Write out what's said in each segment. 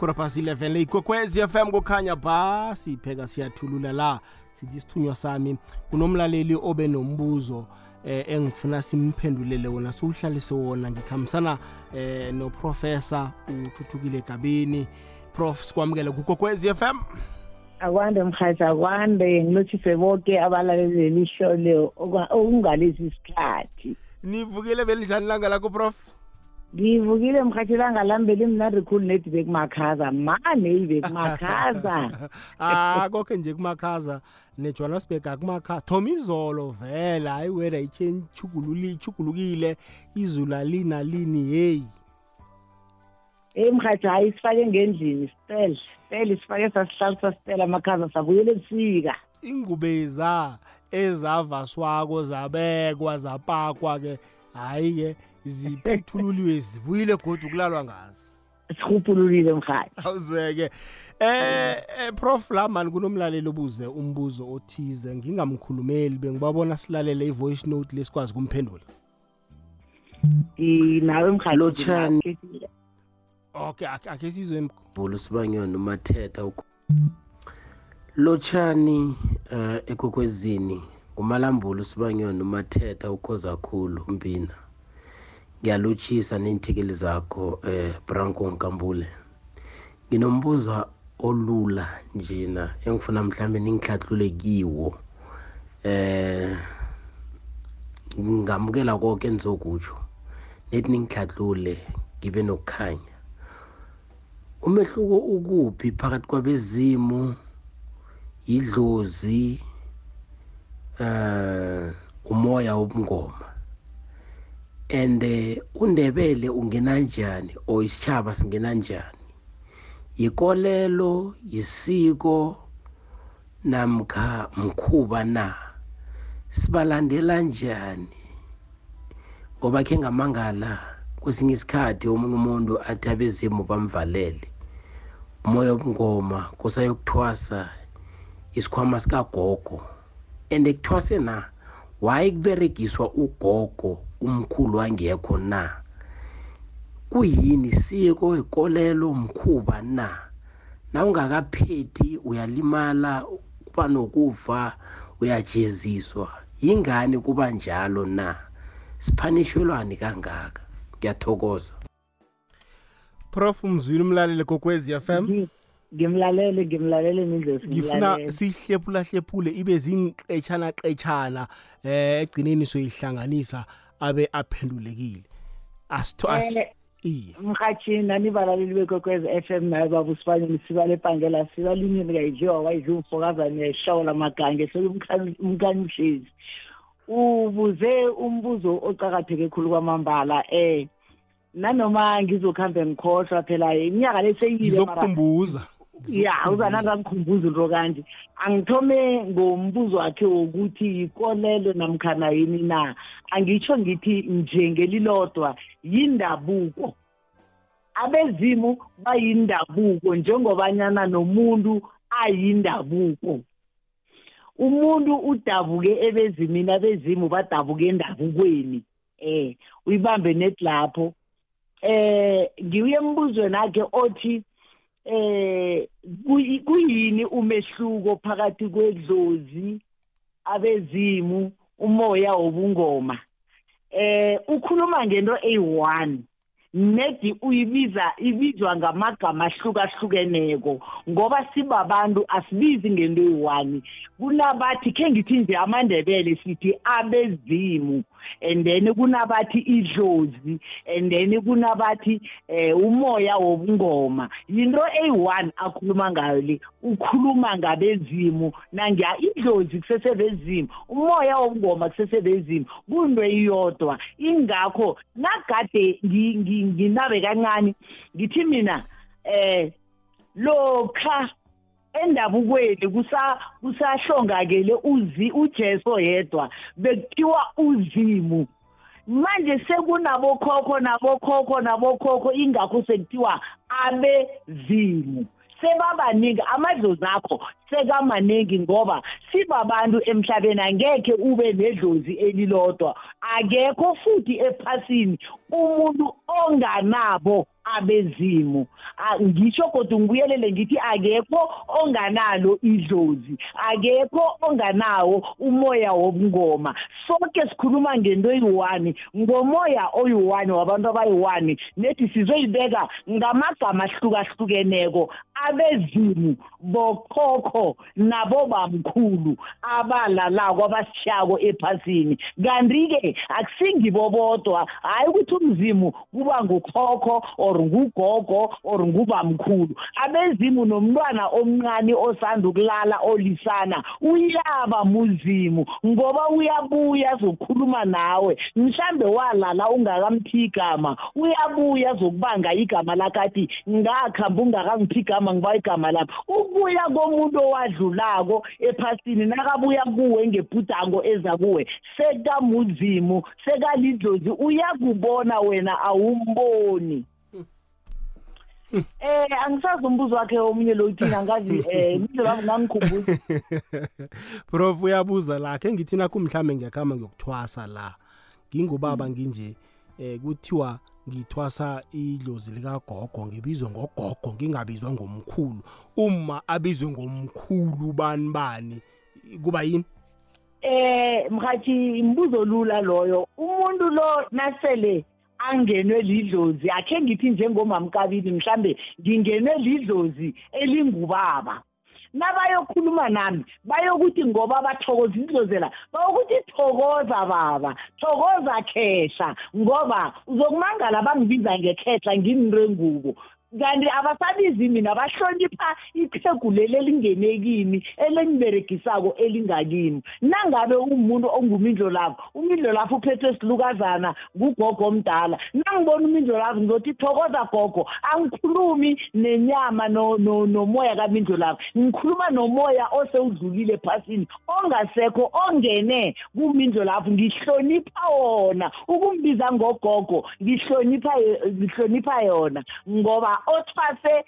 khona phasi 11 le ikwekwezi FM kukhanya ba sipheka siyathulula la sithi sithunywa sami kunomlaleli obe nombuzo eh engifuna simphendulele wona siwuhlalise wona. Ngikhambisana eh noprofessor uthuthukile gabini. Prof sikwamukele kukokwezi FM akwande mhathi akwande. Ngilothise bonke abalaleli lisho le okungalesi isikhathi nivukile belinjani langa lakho prof? Ngivukile mhathi langa lambeli mnandi khulu nedi bekumakhaza. Mane ibekumakhaza ah konke nje kumakhaza. Nejohannesburg akumakhaza thoma izolo vela hayi weather ichugulukile izulu alina lini heyi eyi mhathi hayi sifake ngendlini sipele sipele sifake sasihlalisa sipele amakhaza sabuyela ebusika. Ingubeza ezavaswako zabekwa zapakwa-ke. Hhayi-ke ziphuthululiwe zibuyile godu kulalwa ngazo. Sirhupululile mhathi awuzweke. Eh, eh prof. Lamani kunomlaleli obuze umbuzo othize ngingamkhulumeli bengibabona silalele i-voice note lesikwazi kumphendula nawe mhathi Lotshani. okay ake ake sizwe bhulu sibanyoni umathetha lotshani eh ekokwezini ngumalambulu sibanyoni umathetha ukhoza khulu mpina ngiyalotshisa neenthekeli zakho eh Branko Nkambule. Nginombuzo olula njena engifuna mhlambe ningihlahlule kiwo. Eh ngamukela konke enizokutsho nethi ningihlahlule ngibe nokukhanya. Umehluko ukuphi phakathi kwabezimu idlozi eh umoya wobungoma? And undebele ungena njani or isitshaba singena njani yikolelo yisiko namkha mkhuba na? Sibalandela njani? Ngoba khe ngamangala kwesinye isikhathi omunye umuntu athi abezimu bamvalele. Umoya wobungoma kusayokuthwasa isikhwama sikagogo. And ekuthwase na waye kuberegiswa ugogo umkhulu wangekho na? Kuyini siko ikolelo mkhuba na? Na ungakaphethi uyalimala kuba nokufa uyajeziswa yingani kuba njalo na? Siphanishelwani kangaka? Ngiyathokoza. Prof. Umzwile umlaleli kokwezi FM ngimlalele ngimlalele nindlosi ngifuna sihlephula hlephule ibe zinqetshana qetshana eh egcineni soyihlanganisa abe aphendulekile asitho as Eh, iye. mhathi nani balaleli bekwekwez f m naye baba usibanyeni sibale epangela sibalimini kayidliwa wayidliwa umfokazane yashawula magange sekumkhanyihlezi ubuze umbuzo ocakatheke khulu kwamambala eh nanoma ngizokuhambe ngikhohlwa phela iminyaka leseyile mara ngizokukhumbuza. Ya uzanangangikhumbuza into kanje angithome ngombuzo wakhe wokuthi yikolelo namkhana yini na. Angitsho ngithi njengelilodwa yindabuko. Abezimu bayindabuko njengobanyana nomuntu ayindabuko. Umuntu udabuke ebezimini abezimu badabuke endabukweni. Eh uyibambe net lapho. Eh ngiuye embuzweni akhe othi eh kuyi- kuyini umehluko phakathi kwedlozi abezimu umoya wobungoma? Eh ukhuluma ngento eyi-1 nedi uyibiza ibizwa ngamagama ahlukahlukeneko ngoba sibabantu asibizi ngento eyi-1 kunabathi khe ngithi nje amandebele sithi abezimu. And then kunabathi idlozi and then kunabathi eh umoya wobungoma. Yinto eyi-1 akhuluma ngayo le ukhuluma ngabezimu. Nangiya idlozi kusesebezimu umoya wobungoma kusesebezimu kunto eyodwa. Ingakho nagade ngi- ngi- nginabe kancane ngithi mina eh lokha endabukweni kusa kusahlongakele uzi uJesu yedwa bekuthiwa uzimu. Manje sekunabokhokho nabokhokho nabokhokho ingakho sekuthiwa abezimu. Sebabaningi amadlozi akho sekamaningi ngoba sibabantu emhlabeni angekhe ube nedlozi elilodwa. Akekho futhi ephasini umuntu onganabo abezimu. Ngisho kodwa ngibuyelele ngithi akekho onganalo idlozi akekho onganawo umoya wobungoma. Sonke sikhuluma ngento eyi-one ngomoya oyi-one wabantu abayi-one nethi sizoyibeka ngamagama ahlukahlukeneko abezimu bokhokho nabobamkhulu abalalako abasishako ephasini. Kanti-ke akusingibo bodwa hhayi ukuthi umzimu kuba ngukhokho or ngugogo or ngubamkhulu abezimu nomntwana omncane osanda ukulala olisana uyaba muzimu ngoba uyabuya azokhuluma nawe. Mhlambe walala ungakamthi igama uyabuya azokubanga igama lakathi ngakhamba ungakamphi igama ngiba igama lapho ukubuya komuntu owadlulako ephasini nakabuya kuwe ngebhudango eza kuwe sekamuzimu sekalidlozi uyakubona wena awumboni. Eh angisazi umbuzo wakhe omunye lo uthina angazi eh indlela wami ngangikhumbuza. Prof uyabuza la ke ngithina kumhlame ngiyakhamba ngiyokuthwasa la ngingubaba nginje eh kuthiwa ngithwasa idlozi likagogo ngibizwe ngogogo ngingabizwa ngomkhulu. Uma abizwe ngomkhulu bani bani kuba yini? Eh mhathi imbuzo lula loyo. Umuntu lo nasele angenwe lidlozi. Akhe ngithi njengomamkabili mhlambe ngingenwe lidlozi elingubaba. Nabayokhuluma nami bayokuthi ngoba bathokoza idlozela bayokuthi thokoza baba thokoza khehla ngoba uzokumangala bangibiza ngekhehla ngimrengubo kanti abasabizi mina bahlonipha iqhegu leli elingene kimi elingiberegisako elingakimi nangabe umuntu ongumindlo lapho umindlo lapho uphethwe silukazana ngugogo omdala. Nangibona umindlo lapho ngizothi thokoza gogo angikhulumi nenyama nomoya kamindlo lapho ngikhuluma nomoya osewudlulile ephasini ongasekho ongene kumindlo lapho ngihlonipha wona. Ukumbiza ngogogo ngihlonipha ngihlonipha yona ngoba othwase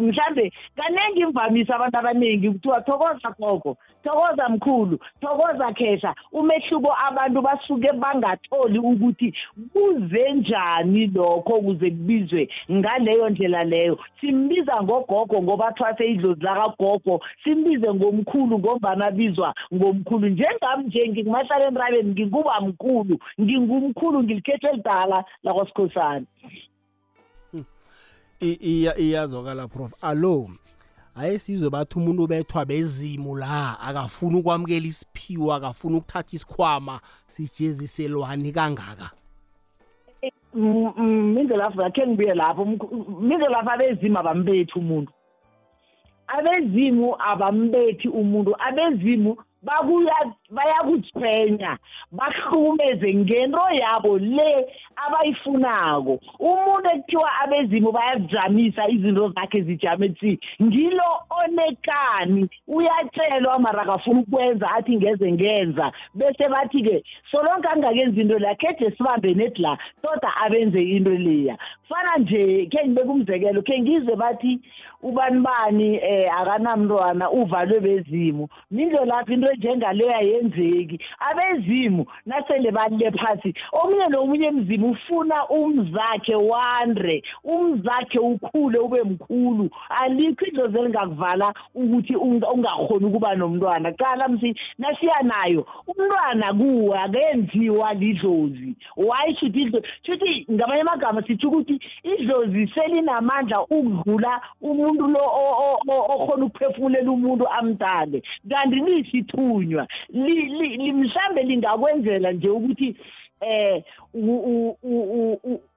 mhlambe kaningi imvamisa abantu abaningi kuthiwa thokoza gogo thokoza mkhulu thokoza khesha umehluko abantu basuke bangatholi ukuthi kuze njani lokho ukuze kubizwe ngaleyo ndlela leyo. Simbiza ngogogo ngoba thwase idlozi lakagogo simbize ngomkhulu ngombana bizwa ngomkhulu. Njengami nje ngikumahlala enrabeni ngikuba mkhulu ngingumkhulu ngilikhethwe elidala lakwasikhosana iyazokala prof. Allo hayi sizwe bathi umuntu ubethwa bezimu la akafuni ukwamukela isiphiwo akafuni ukuthatha isikhwama sijeziselwani kangaka? Mindlelapho akhe ngibuye lapho mindlelapho abezimu abambethi umuntu. Abezimu abambethi umuntu abezimu bayakuthwenya bahlukumeze ngento yabo le abayifunako. Umuntu ekuthiwa abezimu bayazijamisa izinto zakhe zijame tsi ngilo onekani. Uyatshelwa mara akafuna ukwenza athi ngeze ngenza. Bese bathi-ke solonke angakenzi into leya kheje sibambe neti la toda abenze into leya. Fana nje khe ngibeka umzekelo khe ngizwe bathi ubani bani um akanamntwana uvalwe bezimu. Mindlelapho into njengaleyo ayenzeki. Abezimu nasele balile phasi omunye nomunye emzimu ufuna umzakhe wande umzakhe ukhule ube mkhulu. Alikho idlozi elingakuvala ukuthi ungakhoni ukuba nomntwana. Qala msi nasiya nayo umntwana kuwe akenziwa lidlozi. Why shuthi idlozi shuthi ngamanye amagama sitsho ukuthi idlozi selinamandla ukudlula umuntu lo okhona ukuphefumulela umuntu amdale. Kanti lisithunywa mhlambe lingakwenzela nje ukuthi eh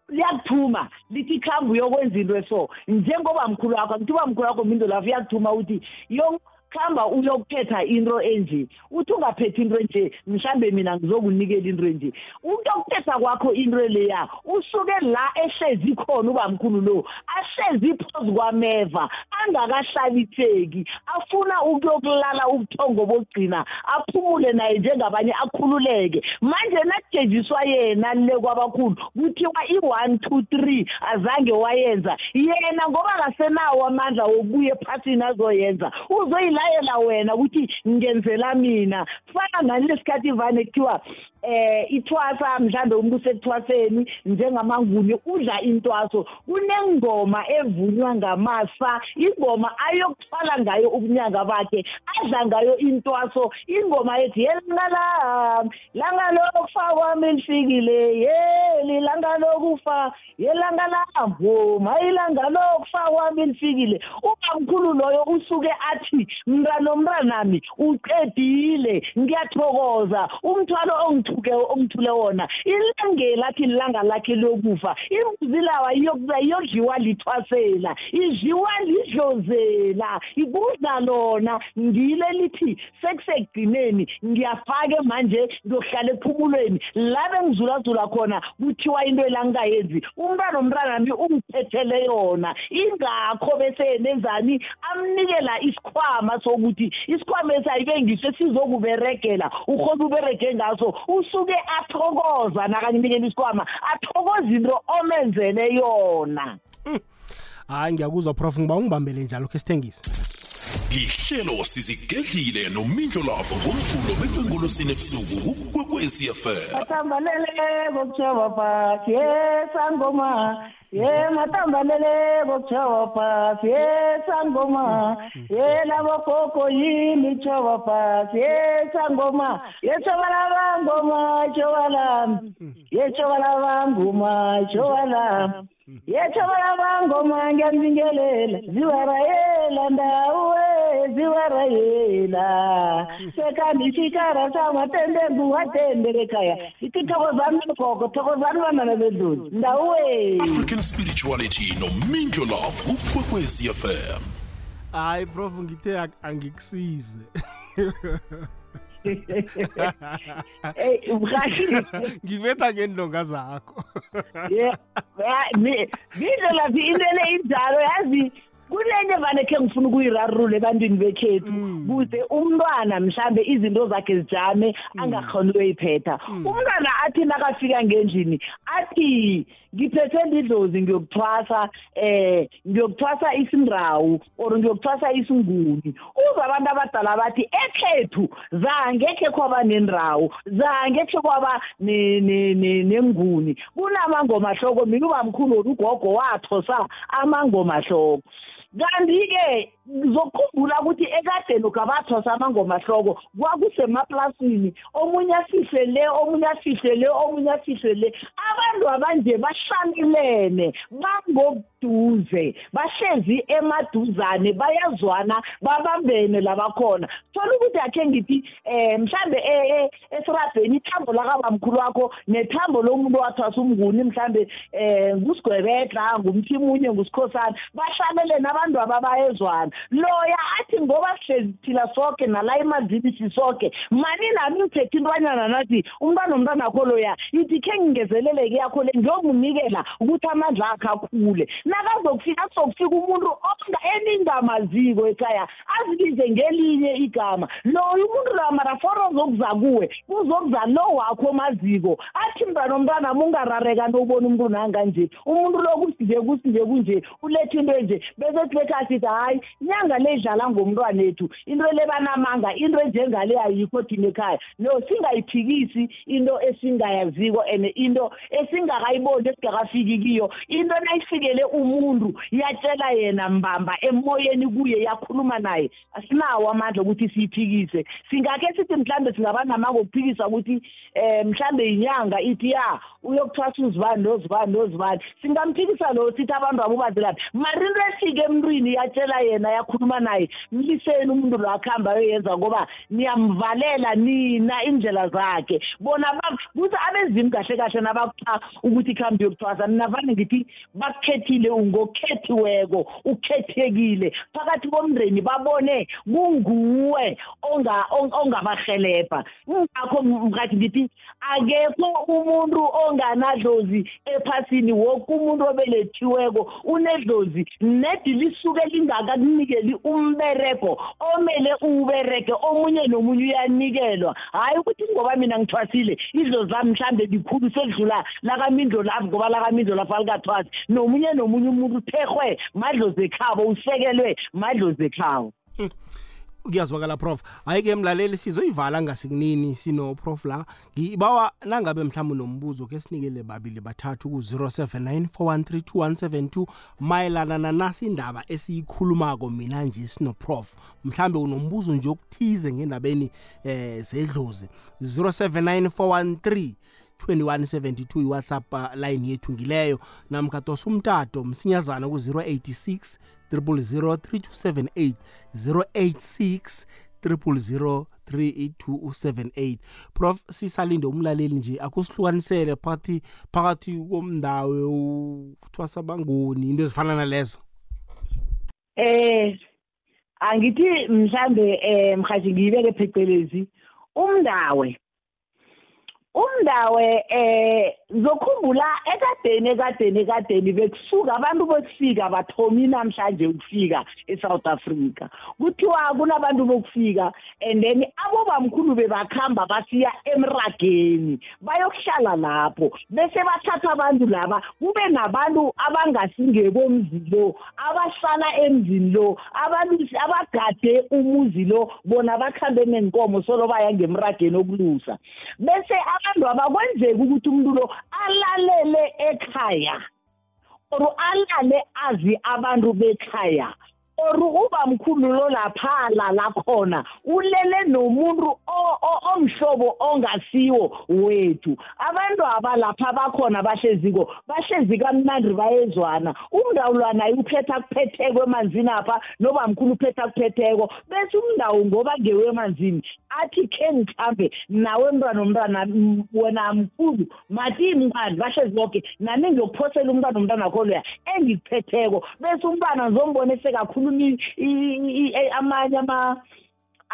liyakuthuma lithi khambe uyokwenza into eso. Njengoba mkhulu wakho ngithiba mkhulu wakho mindo lapho iyakuthuma ukuthi yo khamba uyokuphetha into enje. Uthi ungaphetha into enje mhlambe mina ngizokunikela into enje. Ukuyokuphetha kwakho into leya usuke la ehlezi khona ubamkhulu lo ahlezi phozu kwameva angakahlabitheki afuna ukuyokulala ubuthongo bokugcina aphumule naye njengabanye akhululeke. Manje nakujejiswa yena le kwabakhulu kuthiwa i-one two three azange wayenza. Yena ngoba kasenawo amandla wokubuya ephasini azoyenza uzoyila uzilayela wena ukuthi ngenzela mina. Fana nani lesikhathi ivane kuthiwa eh ithwasa mhlambe umuntu usekuthwaseni njengamanguni udla intwaso. Kunengoma evunywa ngamasa. Ingoma ayokuthwala ngayo ubunyanga bakhe adla ngayo intwaso. Ingoma ethi yelangala langa lokufa kwami lifikile yeli langa lokufa yelanga lambo mayilanga lokufa kwami lifikile. Ubamkhulu loyo usuke athi mntana omntanami uqedile ngiyathokoza. Umthwalo ongithuke ongithule wona ilangela athi ilanga lakhe lokufa imbuzi lawa iyokuza iyodliwa lithwasela idliwa lidlozela. Ikudla lona ngile lithi sekusekugcineni ngiyafake manje ngiyohlala ephumulweni. La bengizulazula khona kuthiwa into elangingayenzi umntwana omntanami ungiphethele yona. Ingakho bese nenzani? Amnikela isikhwama sokuthi isikhwama esayibe ngiso esizokuberegela ukhona uberege ngaso usuke athokoza nakanginikela isikhwama athokoza into omenzele yona. Hayi ngiyakuzwa prof ngiba ungibambele njalo khe sithengise. Lihlelo sizigedlile nomindlo lavo ngomvulo bekwengolosini ebusuku kukwekwecfm matambalele kokutshaba phasi yesangoma ye matambalele kokutshaba phasi yesangoma ye labogogo yini tshaba phasi yesangoma yetshoba labangoma tshoba lami yetshoba labangoma tshoba lami yetshoba labangoma ngiyanibingelela ziwarayela ndawe ziwarayela sekandishikara samatende nguwatendere kaya itithokozani gogo thokozani banana bedlozi. Ndawuwe. African spirituality nomindlo lavo kukwekwecfm hayi prof ngithe ak- angikusize. Eyi mhashi ngibetha ngendlonga zakho. Ngindlela phi into le injalo yazi kunenye vane khe ngifuna ukuyirarulula ebantwini bekhethu. Kuze umntwana mhlambe izinto zakhe zijame angakhoni ukuyiphetha. Umntwana athi nakafika ngendlini athi ngiphethe lidlozi ngiyokuthwasa eh ngiyokuthwasa isindrawu or ngiyokuthwasa isinguni. Uze abantu abadala bathi ekhethu zangekhe kwaba nendrawu zangekhe kwaba ne- ne- ne- nenguni kunamangoma hloko mina ubamkhulu ugogo wathosa amangoma hloko. Kanti-ke ngizokukhumbula ukuthi ekadeni ugabathosa amangoma hloko kwakusemaplasini. Omunye afihle le omunye afihle le omunye afihle le. Abantu abanje bahlalilene bangobuduze bahlezi emaduzane bayazwana babambene labakhona thola ukuthi akhe ngithi um mhlambe e- e- esirabheni ithambo lakabamkhulu wakho nethambo lomuntu wathwasa umnguni mhlambe um ngusigwebedla ngumthimunye ngusikhosana bahlalelene abantu ababayezwana. Loya athi ngoba sihlezi thina soke nala emanzini sisoke. Mani nami ngithethe intwanyana nathi umntwana omntwana akho loya ithi khe ngingezeleleke yakho le ngiyomunikela ukuthi amandla akhe akhule. Nakazokufika kuzokufika umuntu onga eningamaziko ekhaya azibize ngelinye igama. Loyo umuntu loya maraforo ozokuza kuwe uzokuza lo wakho omaziko. Athi mntwana omntwana mungarareka nobona umuntu nanganje. Umuntu lo kusinje kusinje kunje uletha into enje. Bese kuthi bekhasithi hayi inyanga le idlala ngomntwana ethu into le banamanga into enjengale ayikho thina ekhaya. No singayiphikisi into esingayaziko and into esingakayiboni esingakafiki kiyo. Into nayifikele umuntu yatshela yena mbamba emoyeni kuye yakhuluma naye. Asinawo amandla ukuthi siyiphikise. Singakhe sithi mhlambe singaba namanga okuphikisa ukuthi um mhlambe yinyanga ithi ya uyokuthwasa uzibani nozibani nozibani. Singamphikisa lo sithi abantu abo bazilaphi mara into efike emntwini yatshela yena yakhuluma naye mliseni umuntu lo akuhamba ayoyenza ngoba niyamvalela nina indlela zakhe. Bona kuthi abezimu kahle kahle nabakupha ukuthi ikhambi yokuthwasa mina vane ngithi bakukhethile ungokhethiweko ukhethekile. Phakathi komndeni babone kunguwe onga- ong- ongabahelebha ngakho mkathi ngithi akekho umuntu onganadlozi ephasini. Woke umuntu obelethiweko unedlozi. Nedi lisuke lingakakunikeli umberego omele uwuberege omunye nomunye uyanikelwa. Hhayi ukuthi ngoba mina ngithwasile idlozi lami mhlambe likhulu selidlula lakamindlo lapho ngoba lakamindlo lapho alikathwasi nomunye nomunye umuntu uthehwe madlozi ekhabo usekelwe madlozi ekhabo. Kuyazwakala prof. Hayi ke mlaleli sizoyivala ngasikunini sino prof. la. Ngibawa nangabe mhlawumbe nombuzo ke sinikele babili bathathu ku-079 413 mayelana nanasi indaba esiyikhulumako mina nje sino prof. Mhlambe unombuzo nje okuthize ngendabeni eh zedlozi. 079 413 2172 iwhatsapp uh, line yethu ngileyo. Namkhadosa umtato msinyazana ku-086 0003278 086 0003278 prof sisalinde umlaleli nje akusihlukanisele phakathi phakathi komndawo uthwasa bangoni into ezifana nalezo? Eh angithi mhlambe eh mhathi ngiyibeke phecelezi umndawe. Umndawe eh zokhumbula ekadeni ekadeni ekadeni bekusuka abantu bokufika bathomi namhlanje ukufika eSouth Africa. Kuthiwa kunabantu bokufika and then abobamkhulu bebakhamba basiya emrageni bayokuhlala lapho. Bese bathatha abantu laba kube nabantu abangasingebomzi lo abahlala emzini lo abagade umuzi lo bona bakhambe nenkomo solo baya ngemrageni okulusa bese abantu abakwenzeki ukuthi umuntu lo alalele ekhaya or alale azi abantu bekhaya. Or uba mkhulu lo lapha lala khona ulele nomuntu omhlobo ongasiwo wethu. Abantu abalapha bakhona bahleziko bahlezi kamnandi bayezwana. Umndawulwana uphetha kuphetheko emanzini apha noba mkhulu uphetha kuphetheko. Bese umndawo ngoba ngewemanzini athi khe ngikhambe nawe mntwana omntwana wena mkhulu matini mntwana bahlezi bonke nani ngiyokuphosela umntwana omntwana wakho loya engikuphetheko bese umntwana ngizombone sekakhuluma amanye ama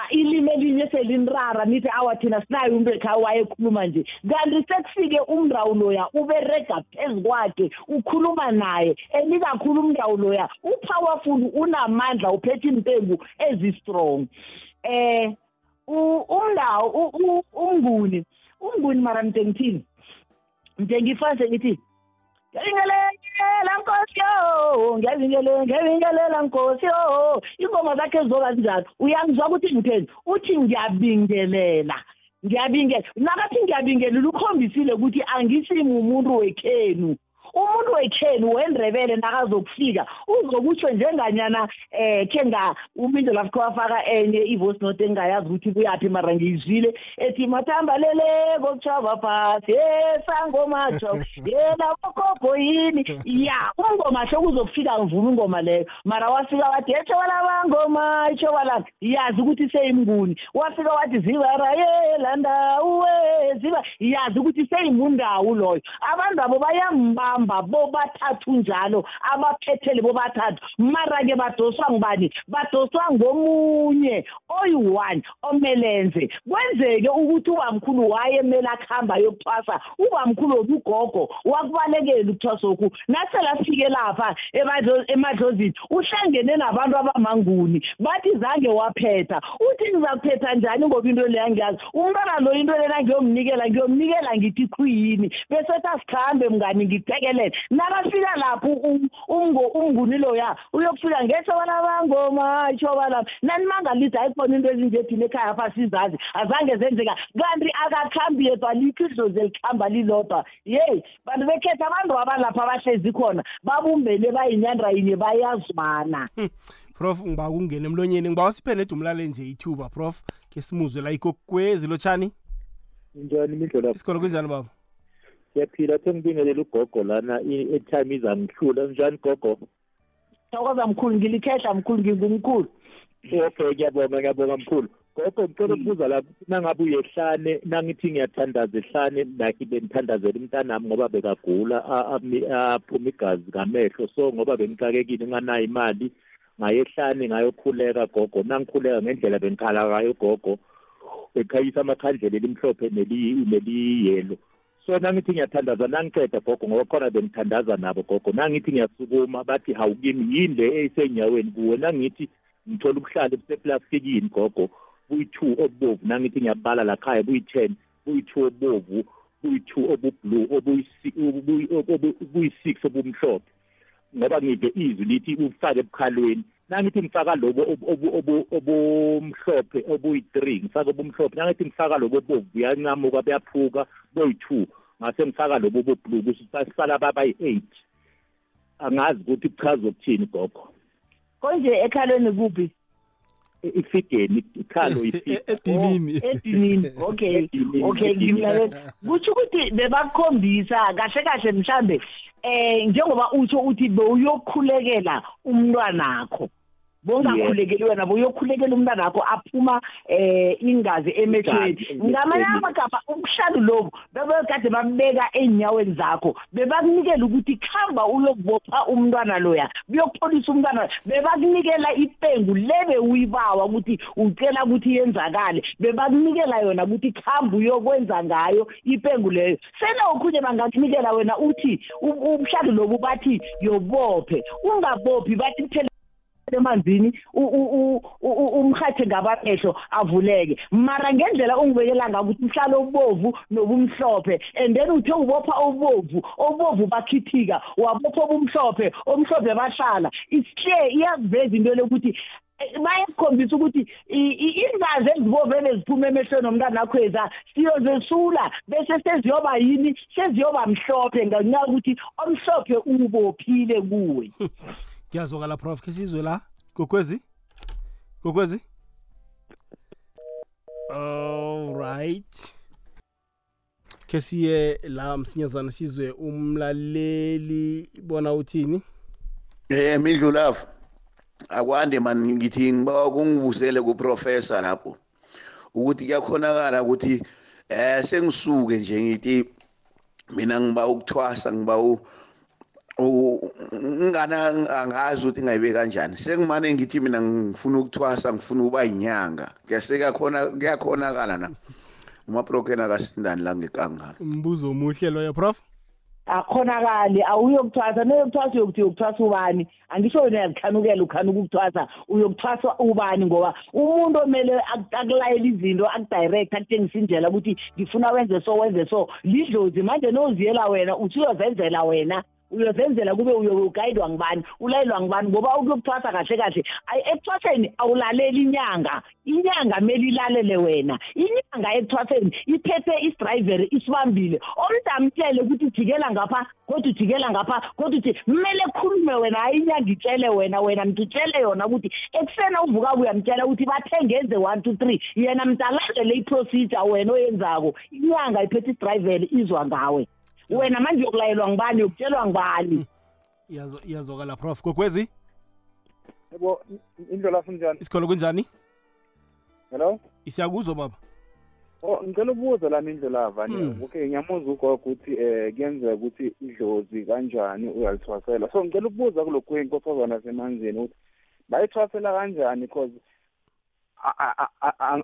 ilimi elinye selinrara nithi awa thina sinayo umuntu ekhaya wayekhuluma nje. Kanti sekufike umndawu loya uberega phezu kwakhe ukhuluma naye enikakhulu umndawu loya upowerful unamandla uphethe impengu ezi-strong. Eh umndawo umnguni umnguni mara mnte ngithini mnte ngifase ngithi ngiyabingelela nkosi yo. Ngiyabingelela ngiyabingelela nkosi yo. Ingoma zakhe zizoba njalo uyangizwa ukuthi ngitheni? Uthi ngiyabingelela. Ngiyabingela nakathi ngiyabingelela ukhombisile ukuthi angisimi umuntu wekhenu. Umuntu wekhenu wendrebele nakazokufika uzokutsho njenganyana eh khe nga umindo lapho wafaka enye ivoice note engayazi ukuthi kuyaphi mara ngiyizwile ethi mathambalele kokuchava phasi esangomacho yena bokhokho yini? Ya umngoma hlo kuzokufika ngivuma ingoma leyo. Mara wafika wathi etshoba bangoma etshoba la yazi ukuthi seyimnguni. Wafika wathi zibara yela ndawo ziba yazi ukuthi seyimundawo loyo. Abantu abo bayambamba bahamba bobathathu njalo abaphethele bobathathu. Mara-ke badoswa ngubani? Badoswa ngomunye oyi-one omelenze. Kwenzeke ukuthi ubamkhulu wayemele akuhamba ayokuthwasa. Ubamkhulu obugogo wakubalekela ukuthwasa okhu naselafike lapha emadlozini uhlangene nabantu abamanguni. Bathi zange waphetha. Uthi ngizakuphetha njani ngoba into leya ngiyazi umntwana lo into lena ngiyomnikela ngiyomnikela ngithi khuyini? Bese ethi asikhambe mngani ngithekele jikelele nakafika lapho umnguni loya uyokufika ngethoba bangoma ithoba lapho nanimangalisa ayikhona into ezinje thina ekhaya apha sizazi azange zenzeka. Kanti akakhambi yedwa likho idlozi elikhamba lilodwa. Yeyi bantu bekhetha abantu abalapha abahlezi khona babumbene bayinyandra yinye bayazwana. Prof ngiba kungena emlonyeni ngiba wasiphe nedumlale nje ithuba prof ke simuzwe la ikokwezi lotshani njani mindlela isikhona kunjani baba? Siyaphila the ngibingelela ugogo lana i-time izangihlula njani gogo? Thokoza mkhulu ngilikhehla mkhulu ngingumkhulu. Okay ngiyabonga ngiyabonga mkhulu. Gogo ngicela ukubuza la nangabe uyehlane nangithi ngiyathandaza ehlane like bengithandazela umntanami ngoba bekagula aphuma igazi ngamehlo. So ngoba bengixakekile nganayo imali ngayehlane ngayokhuleka gogo. Nangikhuleka ngendlela bengikhala ngayo gogo. Bekhayisa amakhandlela elimhlophe neliyelo so nangithi ngiyathandaza nangiceda gogo ngoba khona bengithandaza nabo gogo. Nangithi ngiyasukuma bathi hawu kimi yini le eyisenyaweni? Kuwe nangithi ngithola ubuhlali buseplastikini gogo. Buyi-two obubovu. Nangithi ngiyabala lakhaya buyi-ten. Buyi-two obubovu buyi-two obublue obuyi-six obumhlophe. Ngoba ngive izwi lithi ufake ebukhalweni nangithi ngifaka lobo obu- obu- obu- obumhlophe obuyi-three. Ngifaka obumhlophe. Nangithi ngifaka lobo obomvu buyancamuka buyaphuka boyi-two ngase ngifaka lobo boblue kusho basala babayi-eight angazi ukuthi kuchaza ukuthini gogo. Konje ekhalweni kuphi? I- ifideni ikhalo edinini. Oh, edinini. Okay. Okay edinini. ngimlalela kutsho ukuthi bebakukhombisa kahle kahle mhlambe eh njengoba utsho uthi bewuyokhulekela umntwanakho. Bongakhulekeli wena boyokhulekela umntwanakho aphuma eh ingazi emehlweni. Igazi ngamanye emehlweni. amagama ubuhlalo lobu bebekade babeka enyaweni zakho bebakunikela ukuthi khamba uyokubopha umntwana loya buyokupholisa umntwana bebakunikela ipengu lebe uyibawa ukuthi ucela ukuthi yenzakale. Bebakunikela yona ukuthi khamba uyokwenza ngayo ipengu leyo. Selawukhunye bangakunikela wena uthi u- ubuhlalo lobu bathi yobophe. Ungabophi bathi kuphela emanzini umhathe ngabamehlo avuleke. Mara ngendlela ungibekela ngabo ukuthi mhlalo obovu nobumhlophe and then uthe ubopha obovu obovu bakhithika wabopha obumhlophe omhlophe bahlala. Clear iyakuveza into lokuthi eh, bayakukhombisa ukuthi i- i- ingazi ezibovele ziphuma emehlweni omntana akho eza siyozesula bese seziyoba yini? Seziyoba mhlophe ngenxa yokuthi omhlophe ubophile kuwe. ngiyazwakala prof ke sizwe la gokwezi gokwezi alright ke siye la msinyazana sizwe umlaleli bona uthini Eh Mindlulavu. Akwande man ngithi ngiba kungibusele kuprofessor lapho. Ukuthi kuyakhonakala ukuthi eh sengisuke nje ngithi mina ngiba ukuthwasa ngiba u u- ngana angazi ukuthi ngayibe kanjani. Sengimane ngithi mina ngifuna ukuthwasa ngifuna ukuba inyanga kuyaseka khona kuyakhonakala na? Umaprokena akasindani la ngekangala. Umbuzo omuhle loyo prof. Akhonakali awuyokuthwasa. Neyokuthwasa uyokuthi uyokuthwasa ubani? Angisho wena uyazikhanukela ukhanuka ukuthwasa. Uyokuthwasa ubani? Ngoba umuntu omele ak- akulayela izinto akudirect akutshengisa indlela ukuthi ngifuna wenze so wenze so. Lidlozi manje noziyela wena uthi uyozenzela wena. Uyozenzela kube uyogayidwa ngibani ulayelwa ngibani ngoba ukuyokuthwasa kahle kahle. Ayi ekuthwaseni awulaleli inyanga inyanga mele ilalele wena. Inyanga ekuthwaseni iphethe isidrayiveri isibambile. Omdamtshele ukuthi jikela ngapha kodwa ujikela ngapha kodwa uthi kumele khulume wena hayi inyanga itshele wena wena mntu utshele yona ukuthi ekuseni uvuka uyamtshela ukuthi bathenge enze one two three yena mntalandele iprocedure wena oyenzako. Inyanga iphethe isidrayiveri izwa ngawe. Wena manje uyokulayelwa ngibani uyokutshelwa ngibani Iyazo- iyazwakala prof. Gokwezi yebo indlela kunjani isikolo kunjani? Hello? Isiyakuzwa baba? Oh ngicela ukubuza lami indlela Mm. vane okay ngiyamuzwa ugogo ukuthi eh kuyenzeka ukuthi idlozi kanjani uyalithwasela. So ngicela ukubuza kulokhu inkosazana semanzini ukuthi bayithwasela kanjani? Because a- a- a- a-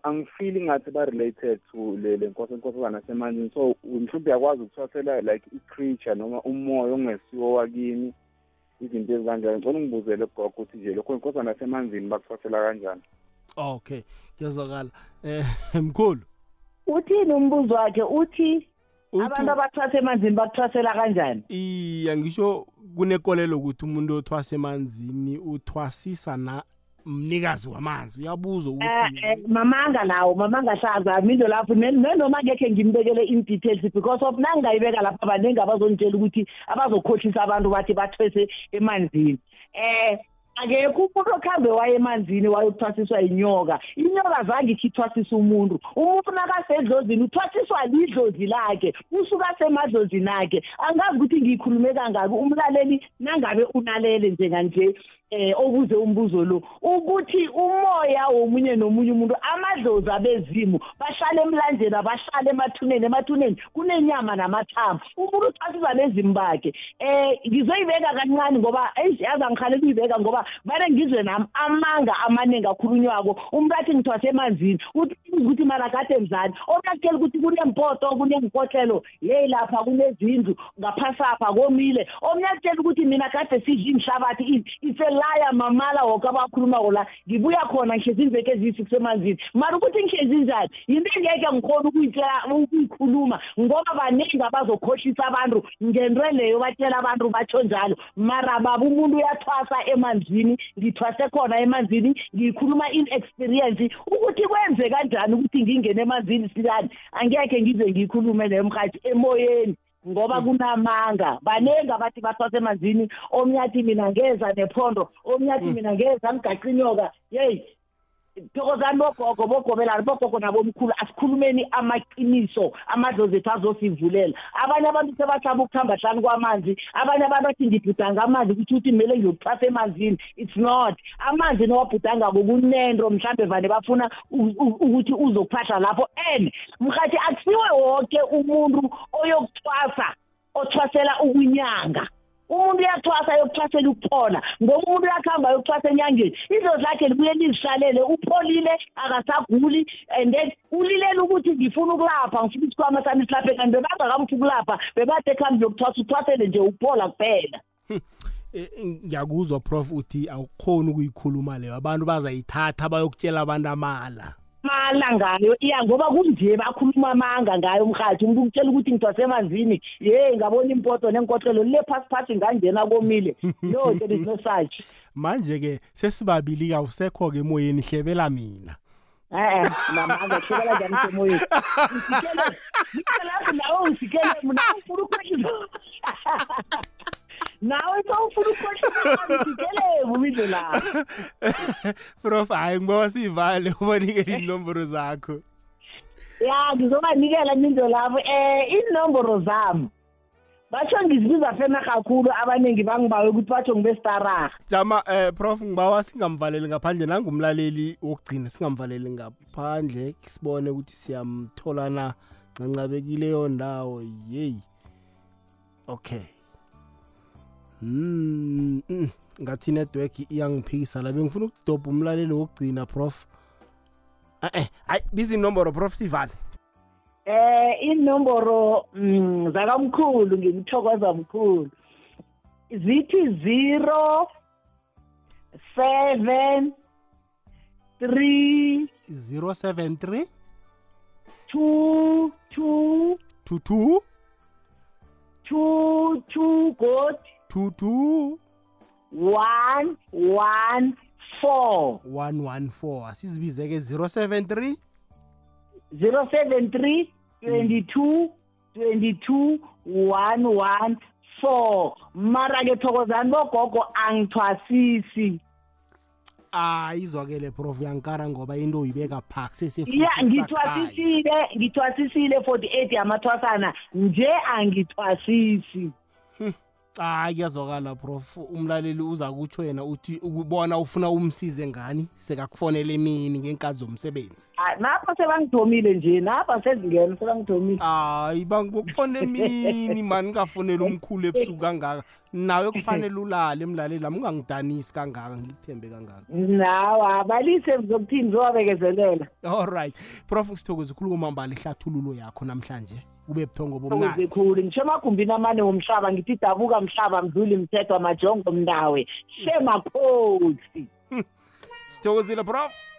angifili ngathi ba-related to le le nkosi inkosazana semanzini so mhlawumbe uyakwazi ukuthwasela like i-creature noma umoya ongesiwo wakini izinto ezikanjani? Ngicela ungibuzele gogo ukuthi nje lokho inkosazana semanzini bakuthwasela kanjani? Okay kuyazwakala. Eh mkhulu. Uthini umbuzo wakhe? Uthi uthi abantu abathwasa emanzini bakuthwasela kanjani? Iya ngisho kunekolelo ukuthi umuntu othwasa emanzini uthwasisa na mnikazi wamanzi uyabuzwa Eh, ukuthi eh, mamanga lawo mamanga hlaza mindo lapho ne- nenoma ngekhe ngimbekele in-details because of nangingayibeka lapha abaningi abazongitshela ukuthi abazokhohlisa abantu bathi bathwese emanzini. Eh akekho umuntu okuhambe waye emanzini wayokuthwasiswa inyoka inyoka zange ikhithwasisa umuntu. Umuntu nakasedlozini uthwasiswa lidlozi lakhe usuka semadlozini akhe. Angazi ukuthi ngiyikhulume kangaki umlaleli nangabe unalele njenganje. Eh obuze umbuzo lo ukuthi umoya womunye nomunye umuntu amadlozi abezimu bahlala emlanjeni abahlala emathuneni emathuneni kunenyama namathambo. Umuntu uthwasisa bezimu bakhe eh ngizoyibeka kancane ngoba yazi angikhale kuyibeka ngoba vane ngizwe nami amanga amaningi akhulunywako. Umuntu athi ngithwase emanzini uthi ukuthi mara kade mzali omnakutshela ukuthi kunempoto kunemkotlelo yeyi lapha kunezindlu ngaphasapha komile. Omnye akutshela ukuthi mina kade sidla inhlabathi it's a mamlaya mamala woke abakhulumako la ngibuya khona ngihlezi iveke eziyisi kusemanzini. Mara ukuthi ngihlezi njani? Yinto engeke ngikhona ukuyitshela ukuyikhuluma ngoba baningi abazokhohlisa abantu ngento leyo batshela abantu batsho njalo. Mara baba umuntu uyathwasa emanzini ngithwase khona emanzini ngiyikhuluma in experience ukuthi kwenze kanjani ukuthi ngingene emanzini silani angekhe ngize ngiyikhulume leyo mhathi emoyeni. Ngoba kunamanga. Baningi abathi bathwasa emanzini omnyathi mina ngeza nephondo omnyathi mina ngeza ngigaqa inyoka yeyi thokozani bogogo bogobelani bogogo nabomkhulu asikhulumeni amaqiniso amadlozi ethu azosivulela. Abanye abantu sebahlaba ukuhamba hlanu kwamanzi abanye abantu bathi ngibhudanga amanzi kutho ukuthi kumele ngiyokuthwasa emanzini. It's not. Amanzi nowabhudangako kunento mhlawumbe vane bafuna u- u- ukuthi uzokuphahla lapho. And mhathi akusiwe wonke umuntu oyokuthwasa othwasela ukunyanga. Umuntu uyathwasa yokuthwasela ukuphola ngoba umuntu uyakuhamba yokuthwasa enyangeni idlozi lakhe libuye lizihlalele upholile akasaguli and then ulilela ukuthi ngifuna ukulapha ngifuna isikhwama sami silaphe kanti bebangakamfi ukulapha bebathe khambi yokuthwasa uthwasele nje ukuphola kuphela. Eh, ngiyakuzwa prof uthi awukhoni ukuyikhuluma leyo. Abantu bazayithatha bayokutshela abantu amala. Mala ngayo iya ngoba kunje bakhuluma amanga ngayo mhathi umuntu ukutshela ukuthi ngithwase emanzini ye ngabona impoto nenkotlelo le phasi phasi ngangena komile no there is no such manje-ke sesibabili awusekho-ke emoyeni hlebela mina Eh, namanga hlekela njani semoyeni. Ngicela nawe ungisikele mina ufuna ukwehlisa. Nawe sawufuna ukwehlisa ngisikele bumidlo la. prof hayi ngibawa siyivale ubanikele inomboro zakho Ya ngizobanikela nindo lapho eh inomboro zami. Batsho ngizibiza fena kakhulu abaningi bangibawe ukuthi batsho ngibe staraha. jama eh prof ngibawa singamvaleli ngaphandle nangumlaleli wokugcina singamvaleli ngaphandle sibone ukuthi siyamthola na ncancabekile ndawo yeyi okay mm, mm. ngathi network iyangiphikisa la bengifuna ukudobha umlaleli wokugcina prof. Eh hayi biza inomboro prof sivale. Eh inomboro mm, zakamkhulu ngimthokoza mkhulu. Zithi 0 7 3 073 2 2 22 2 2 god 22 1 1 4 114 asizibize-ke 073 073 22 22 114 mara ke thokozani bogogo angithwasisi. Ayizwakele prof. Yankara ngoba into uyibeka phasi ya ngithwasisile ngithwasisile 48 yamathwasana. Nje angithwasisi. Hayi kuyazwakala prof. Umlaleli uza kutsho yena uthi ukubona ufuna umsize ngani sekakufonele emini ngenkazi zomsebenzi. Ah, napha sebangithomile nje napha sezingena sebangithomile. Hayi bangokufona emini mani ningafoneli umkhulu ebusuku kangaka? Nawe kufanele ulale emlaleli lami ungangidanisi kangaka ngikuthembe kangaka. Nawo abalise zokuthini zowabekezelela. Allright prof sithokoze ukhuluma mbala ihlathululo yakho namhlanje. Kube buthongo ukuze bomnandi khulu. Ngisho emagumbini amane womhlaba ngithi dabuka mhlaba mdluli mthethwa majongo mnawe shemakhosi sithokozile prof